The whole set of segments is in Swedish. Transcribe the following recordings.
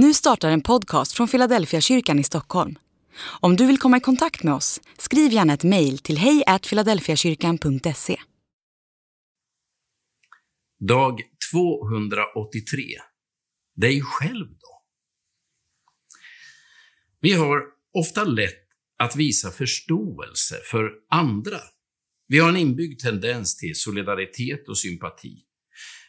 Nu startar en podcast från Philadelphia kyrkan i Stockholm. Om du vill komma i kontakt med oss, skriv gärna ett mejl till hejfiladelfiakyrkan.se. Dag 283. Dig själv då? Vi har ofta lätt att visa förståelse för andra. Vi har en inbyggd tendens till solidaritet och sympati.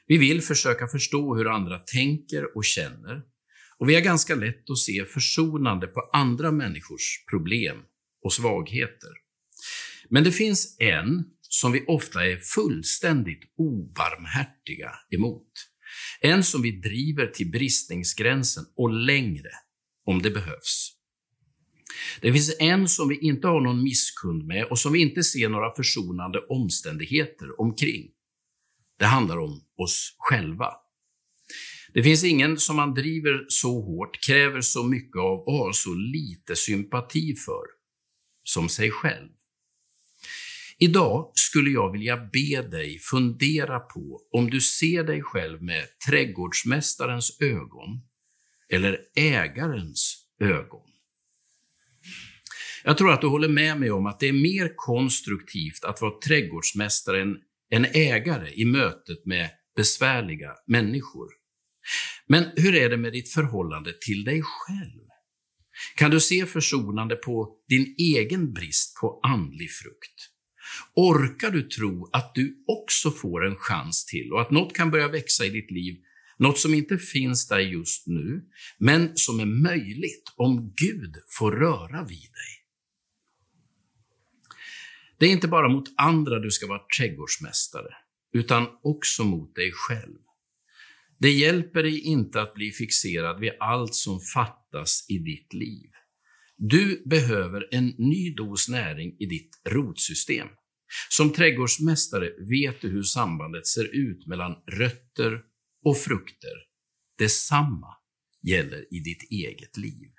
Vi vill försöka förstå hur andra tänker och känner och vi har ganska lätt att se försonande på andra människors problem och svagheter. Men det finns en som vi ofta är fullständigt obarmhärtiga emot. En som vi driver till bristningsgränsen och längre om det behövs. Det finns en som vi inte har någon misskund med och som vi inte ser några försonande omständigheter omkring. Det handlar om oss själva. Det finns ingen som man driver så hårt, kräver så mycket av och har så lite sympati för som sig själv. Idag skulle jag vilja be dig fundera på om du ser dig själv med trädgårdsmästarens ögon eller ägarens ögon. Jag tror att du håller med mig om att det är mer konstruktivt att vara trädgårdsmästare än ägare i mötet med besvärliga människor. Men hur är det med ditt förhållande till dig själv? Kan du se försonande på din egen brist på andlig frukt? Orkar du tro att du också får en chans till och att något kan börja växa i ditt liv, något som inte finns där just nu, men som är möjligt om Gud får röra vid dig? Det är inte bara mot andra du ska vara trädgårdsmästare, utan också mot dig själv. Det hjälper dig inte att bli fixerad vid allt som fattas i ditt liv. Du behöver en ny dos näring i ditt rotsystem. Som trädgårdsmästare vet du hur sambandet ser ut mellan rötter och frukter. Detsamma gäller i ditt eget liv.